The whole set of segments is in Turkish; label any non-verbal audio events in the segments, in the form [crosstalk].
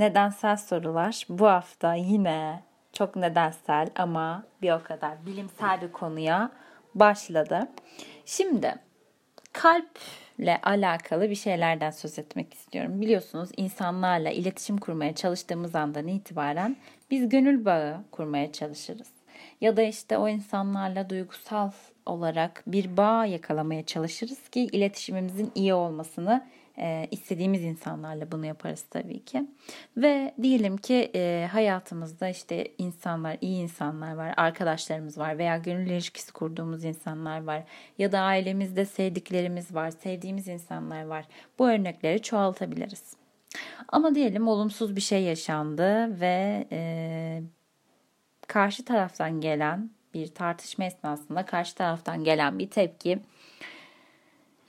Nedensel sorular bu hafta yine çok nedensel ama bir o kadar bilimsel bir konuya başladı. Şimdi kalple alakalı bir şeylerden söz etmek istiyorum. Biliyorsunuz insanlarla iletişim kurmaya çalıştığımız andan itibaren biz gönül bağı kurmaya çalışırız. Ya da işte o insanlarla duygusal olarak bir bağ yakalamaya çalışırız ki iletişimimizin iyi olmasını e, istediğimiz insanlarla bunu yaparız tabii ki. Ve diyelim ki e, hayatımızda işte insanlar, iyi insanlar var, arkadaşlarımız var veya gönül ilişkisi kurduğumuz insanlar var ya da ailemizde sevdiklerimiz var, sevdiğimiz insanlar var. Bu örnekleri çoğaltabiliriz. Ama diyelim olumsuz bir şey yaşandı ve e, karşı taraftan gelen bir tartışma esnasında karşı taraftan gelen bir tepki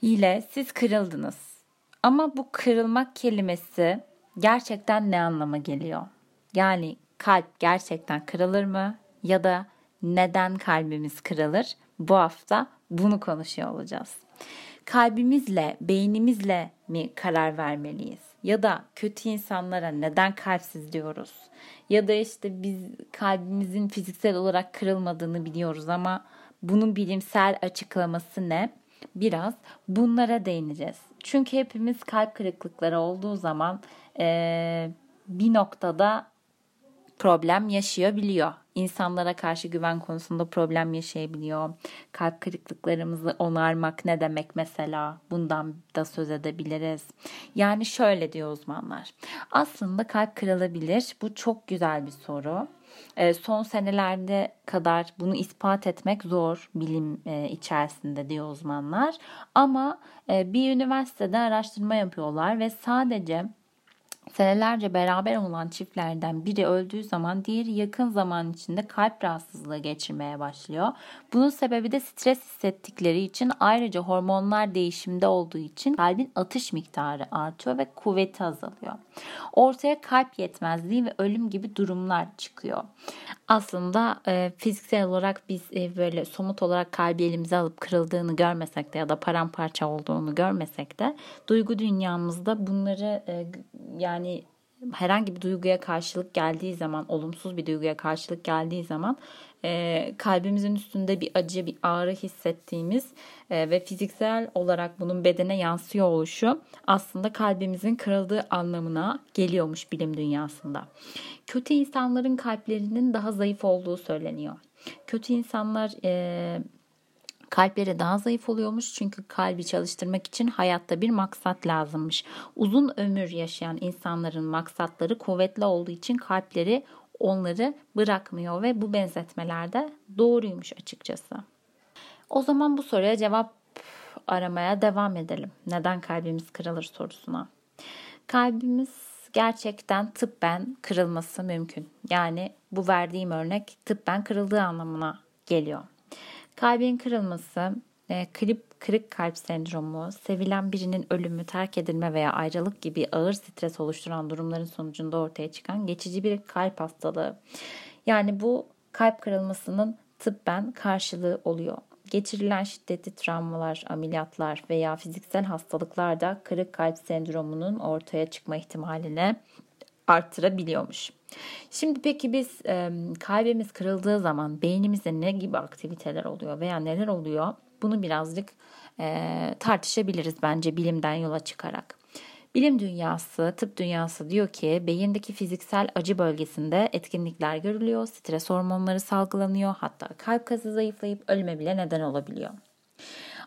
ile siz kırıldınız ama bu kırılmak kelimesi gerçekten ne anlama geliyor? Yani kalp gerçekten kırılır mı? Ya da neden kalbimiz kırılır? Bu hafta bunu konuşuyor olacağız. Kalbimizle, beynimizle mi karar vermeliyiz? Ya da kötü insanlara neden kalpsiz diyoruz? Ya da işte biz kalbimizin fiziksel olarak kırılmadığını biliyoruz ama bunun bilimsel açıklaması ne? Biraz bunlara değineceğiz. Çünkü hepimiz kalp kırıklıkları olduğu zaman e, bir noktada problem yaşayabiliyor. İnsanlara karşı güven konusunda problem yaşayabiliyor. Kalp kırıklıklarımızı onarmak ne demek mesela? Bundan da söz edebiliriz. Yani şöyle diyor uzmanlar. Aslında kalp kırılabilir. Bu çok güzel bir soru. E, son senelerde kadar bunu ispat etmek zor bilim e, içerisinde diyor uzmanlar. Ama e, bir üniversitede araştırma yapıyorlar ve sadece Senelerce beraber olan çiftlerden biri öldüğü zaman diğeri yakın zaman içinde kalp rahatsızlığı geçirmeye başlıyor. Bunun sebebi de stres hissettikleri için ayrıca hormonlar değişimde olduğu için kalbin atış miktarı artıyor ve kuvveti azalıyor. Ortaya kalp yetmezliği ve ölüm gibi durumlar çıkıyor. Aslında e, fiziksel olarak biz e, böyle somut olarak kalbi elimize alıp kırıldığını görmesek de ya da paramparça olduğunu görmesek de duygu dünyamızda bunları e, yani yani herhangi bir duyguya karşılık geldiği zaman, olumsuz bir duyguya karşılık geldiği zaman e, kalbimizin üstünde bir acı, bir ağrı hissettiğimiz e, ve fiziksel olarak bunun bedene yansıyor oluşu aslında kalbimizin kırıldığı anlamına geliyormuş bilim dünyasında. Kötü insanların kalplerinin daha zayıf olduğu söyleniyor. Kötü insanlar e, Kalpleri daha zayıf oluyormuş çünkü kalbi çalıştırmak için hayatta bir maksat lazımmış. Uzun ömür yaşayan insanların maksatları kuvvetli olduğu için kalpleri onları bırakmıyor ve bu benzetmelerde doğruymuş açıkçası. O zaman bu soruya cevap aramaya devam edelim. Neden kalbimiz kırılır sorusuna. Kalbimiz gerçekten tıbben kırılması mümkün. Yani bu verdiğim örnek tıbben kırıldığı anlamına geliyor. Kalbin kırılması, e, klip kırık kalp sendromu, sevilen birinin ölümü, terk edilme veya ayrılık gibi ağır stres oluşturan durumların sonucunda ortaya çıkan geçici bir kalp hastalığı. Yani bu kalp kırılmasının tıbben karşılığı oluyor. Geçirilen şiddetli travmalar, ameliyatlar veya fiziksel hastalıklar da kırık kalp sendromunun ortaya çıkma ihtimalini arttırabiliyormuş. Şimdi peki biz e, kalbimiz kırıldığı zaman beynimizde ne gibi aktiviteler oluyor veya neler oluyor? Bunu birazcık e, tartışabiliriz bence bilimden yola çıkarak. Bilim dünyası, tıp dünyası diyor ki beyindeki fiziksel acı bölgesinde etkinlikler görülüyor, stres hormonları salgılanıyor, hatta kalp kası zayıflayıp ölüme bile neden olabiliyor.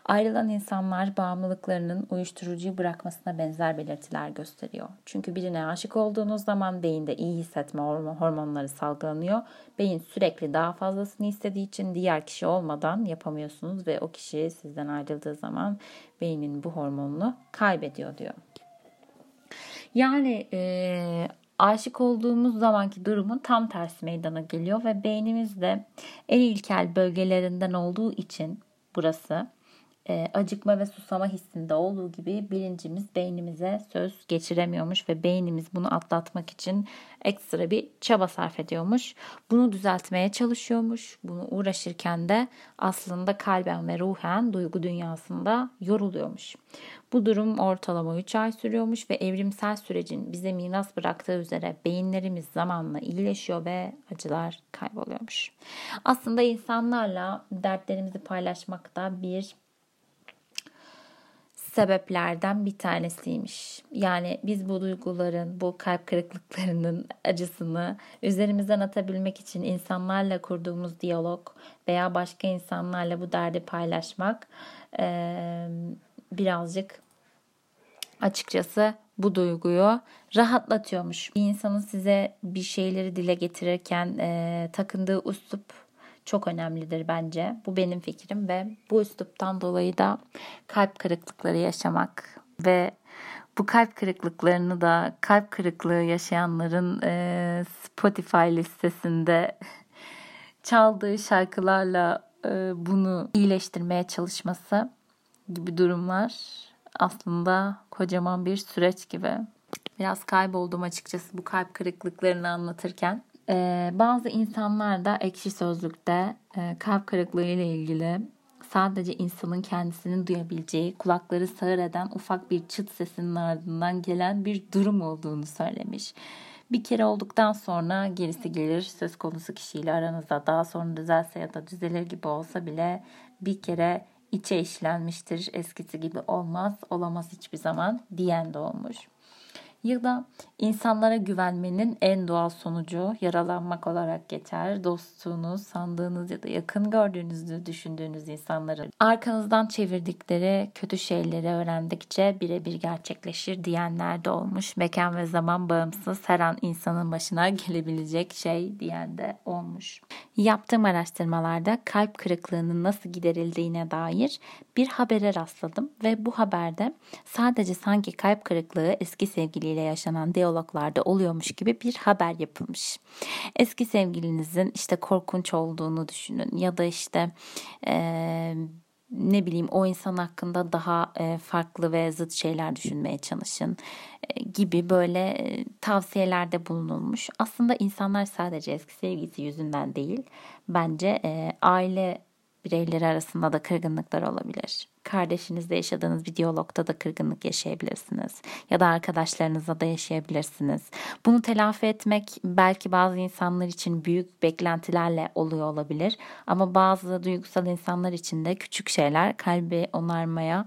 Ayrılan insanlar bağımlılıklarının uyuşturucuyu bırakmasına benzer belirtiler gösteriyor. Çünkü birine aşık olduğunuz zaman beyinde iyi hissetme hormonları salgılanıyor. Beyin sürekli daha fazlasını istediği için diğer kişi olmadan yapamıyorsunuz ve o kişi sizden ayrıldığı zaman beynin bu hormonunu kaybediyor diyor. Yani e, aşık olduğumuz zamanki durumun tam tersi meydana geliyor ve beynimizde en ilkel bölgelerinden olduğu için burası e, acıkma ve susama hissinde olduğu gibi bilincimiz beynimize söz geçiremiyormuş ve beynimiz bunu atlatmak için ekstra bir çaba sarf ediyormuş. Bunu düzeltmeye çalışıyormuş. Bunu uğraşırken de aslında kalben ve ruhen duygu dünyasında yoruluyormuş. Bu durum ortalama 3 ay sürüyormuş ve evrimsel sürecin bize miras bıraktığı üzere beyinlerimiz zamanla iyileşiyor ve acılar kayboluyormuş. Aslında insanlarla dertlerimizi paylaşmakta bir sebeplerden bir tanesiymiş. Yani biz bu duyguların, bu kalp kırıklıklarının acısını üzerimizden atabilmek için insanlarla kurduğumuz diyalog veya başka insanlarla bu derdi paylaşmak birazcık açıkçası bu duyguyu rahatlatıyormuş. Bir insanın size bir şeyleri dile getirirken e, takındığı üslup çok önemlidir bence. Bu benim fikrim ve bu üsluptan dolayı da kalp kırıklıkları yaşamak ve bu kalp kırıklıklarını da kalp kırıklığı yaşayanların e, Spotify listesinde [laughs] çaldığı şarkılarla e, bunu iyileştirmeye çalışması gibi durumlar aslında kocaman bir süreç gibi. Biraz kayboldum açıkçası bu kalp kırıklıklarını anlatırken. Ee, bazı insanlar da ekşi sözlükte e, kalp kırıklığı ile ilgili sadece insanın kendisinin duyabileceği, kulakları sağır eden ufak bir çıt sesinin ardından gelen bir durum olduğunu söylemiş. Bir kere olduktan sonra gerisi gelir söz konusu kişiyle aranızda daha sonra düzelse ya da düzelir gibi olsa bile bir kere içe işlenmiştir eskisi gibi olmaz olamaz hiçbir zaman diyen de olmuş ya da insanlara güvenmenin en doğal sonucu yaralanmak olarak geçer. Dostluğunuz, sandığınız ya da yakın gördüğünüzü düşündüğünüz insanların arkanızdan çevirdikleri kötü şeyleri öğrendikçe birebir gerçekleşir diyenler de olmuş. Mekan ve zaman bağımsız her an insanın başına [laughs] gelebilecek şey diyen de olmuş. Yaptığım araştırmalarda kalp kırıklığının nasıl giderildiğine dair bir habere rastladım ve bu haberde sadece sanki kalp kırıklığı eski sevgiliyle yaşanan diyaloglarda oluyormuş gibi bir haber yapılmış. Eski sevgilinizin işte korkunç olduğunu düşünün ya da işte ee, ne bileyim o insan hakkında daha e, farklı ve zıt şeyler düşünmeye çalışın e, gibi böyle e, tavsiyelerde bulunulmuş. Aslında insanlar sadece eski sevgisi yüzünden değil bence aile bireyleri arasında da kırgınlıklar olabilir. Kardeşinizle yaşadığınız bir diyalogta da kırgınlık yaşayabilirsiniz. Ya da arkadaşlarınızla da yaşayabilirsiniz. Bunu telafi etmek belki bazı insanlar için büyük beklentilerle oluyor olabilir. Ama bazı duygusal insanlar için de küçük şeyler kalbi onarmaya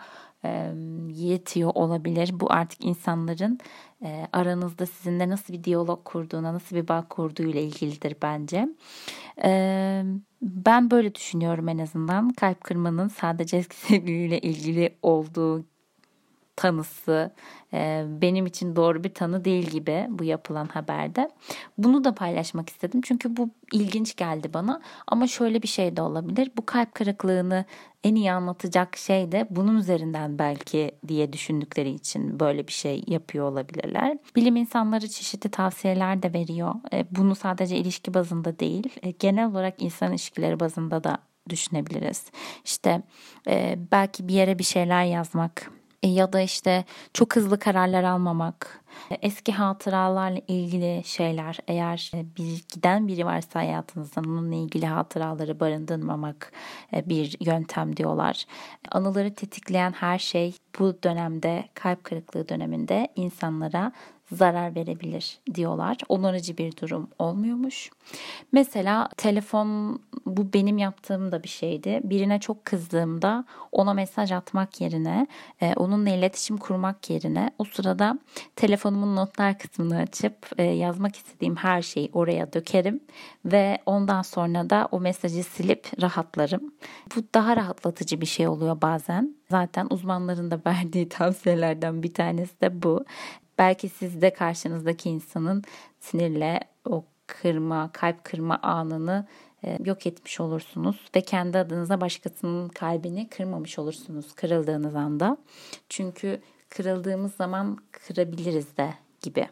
yetiyor olabilir. Bu artık insanların e, aranızda sizinle nasıl bir diyalog kurduğuna, nasıl bir bağ kurduğuyla ilgilidir bence. E, ben böyle düşünüyorum en azından. Kalp kırmanın sadece eski [laughs] sevgiliyle ilgili olduğu tanısı e, benim için doğru bir tanı değil gibi bu yapılan haberde. Bunu da paylaşmak istedim çünkü bu ilginç geldi bana ama şöyle bir şey de olabilir. Bu kalp kırıklığını en iyi anlatacak şey de bunun üzerinden belki diye düşündükleri için böyle bir şey yapıyor olabilirler. Bilim insanları çeşitli tavsiyeler de veriyor. E, bunu sadece ilişki bazında değil, e, genel olarak insan ilişkileri bazında da düşünebiliriz. İşte belki bir yere bir şeyler yazmak, ya da işte çok hızlı kararlar almamak, e, eski hatıralarla ilgili şeyler eğer e, bir giden biri varsa hayatınızda onunla ilgili hatıraları barındırmamak bir yöntem diyorlar. Anıları tetikleyen her şey bu dönemde kalp kırıklığı döneminde insanlara zarar verebilir diyorlar. Onarıcı bir durum olmuyormuş. Mesela telefon bu benim yaptığım da bir şeydi. Birine çok kızdığımda ona mesaj atmak yerine e, onunla iletişim kurmak yerine o sırada telefonumun notlar kısmını açıp e, yazmak istediğim her şeyi oraya dökerim ve ondan sonra da o mesajı silip rahatlarım. Bu daha rahatlatıcı bir şey oluyor bazen. Zaten uzmanların da [laughs] verdiği tavsiyelerden bir tanesi de bu. Belki siz de karşınızdaki insanın sinirle o kırma, kalp kırma anını e, yok etmiş olursunuz ve kendi adınıza başkasının kalbini kırmamış olursunuz kırıldığınız anda. Çünkü kırıldığımız zaman kırabiliriz de gibi.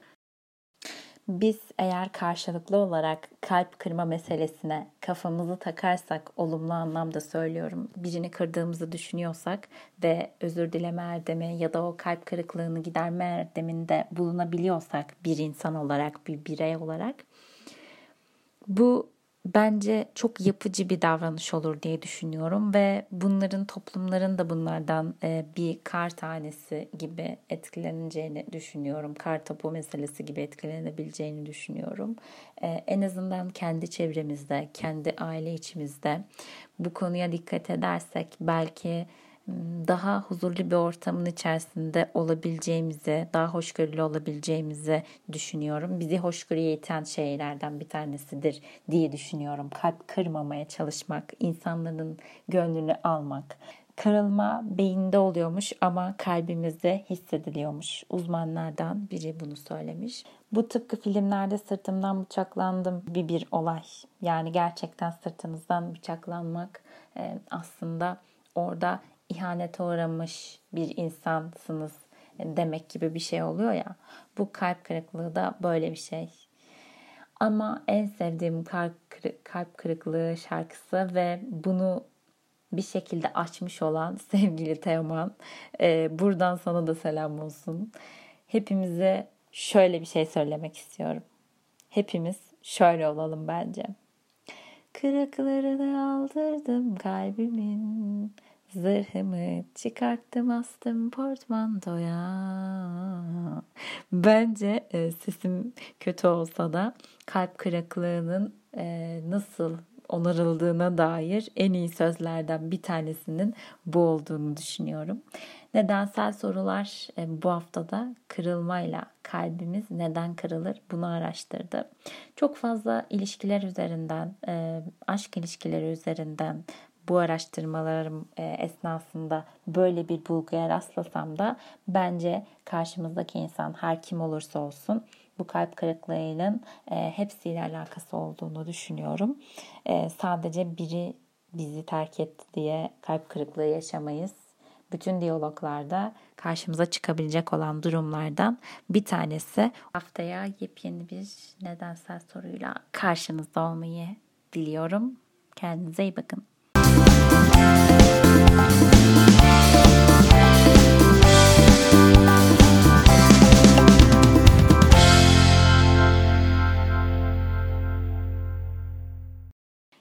Biz eğer karşılıklı olarak kalp kırma meselesine kafamızı takarsak, olumlu anlamda söylüyorum, birini kırdığımızı düşünüyorsak ve özür dileme erdemi ya da o kalp kırıklığını giderme erdeminde bulunabiliyorsak bir insan olarak, bir birey olarak bu bence çok yapıcı bir davranış olur diye düşünüyorum ve bunların toplumların da bunlardan e, bir kar tanesi gibi etkileneceğini düşünüyorum. Kar topu meselesi gibi etkilenebileceğini düşünüyorum. E, en azından kendi çevremizde, kendi aile içimizde bu konuya dikkat edersek belki daha huzurlu bir ortamın içerisinde olabileceğimizi, daha hoşgörülü olabileceğimizi düşünüyorum. Bizi hoşgörüye iten şeylerden bir tanesidir diye düşünüyorum. Kalp kırmamaya çalışmak, insanların gönlünü almak. Kırılma beyinde oluyormuş ama kalbimizde hissediliyormuş. Uzmanlardan biri bunu söylemiş. Bu tıpkı filmlerde sırtımdan bıçaklandım bir bir olay. Yani gerçekten sırtımızdan bıçaklanmak aslında orada ihanete uğramış bir insansınız demek gibi bir şey oluyor ya. Bu kalp kırıklığı da böyle bir şey. Ama en sevdiğim kalp kırıklığı şarkısı ve bunu bir şekilde açmış olan [laughs] sevgili Teoman. Ee, buradan sana da selam olsun. Hepimize şöyle bir şey söylemek istiyorum. Hepimiz şöyle olalım bence. Kırıklarını aldırdım kalbimin Zırhımı çıkarttım astım portmantoya. Bence e, sesim kötü olsa da kalp kırıklığının e, nasıl onarıldığına dair en iyi sözlerden bir tanesinin bu olduğunu düşünüyorum. Nedensel sorular e, bu haftada kırılmayla kalbimiz neden kırılır bunu araştırdı. Çok fazla ilişkiler üzerinden, e, aşk ilişkileri üzerinden bu araştırmalarım e, esnasında böyle bir bulguya rastlasam da bence karşımızdaki insan her kim olursa olsun bu kalp kırıklığının e, hepsiyle alakası olduğunu düşünüyorum. E, sadece biri bizi terk etti diye kalp kırıklığı yaşamayız. Bütün diyaloglarda karşımıza çıkabilecek olan durumlardan bir tanesi. Haftaya yepyeni bir nedensel soruyla karşınızda olmayı diliyorum. Kendinize iyi bakın. Thank you.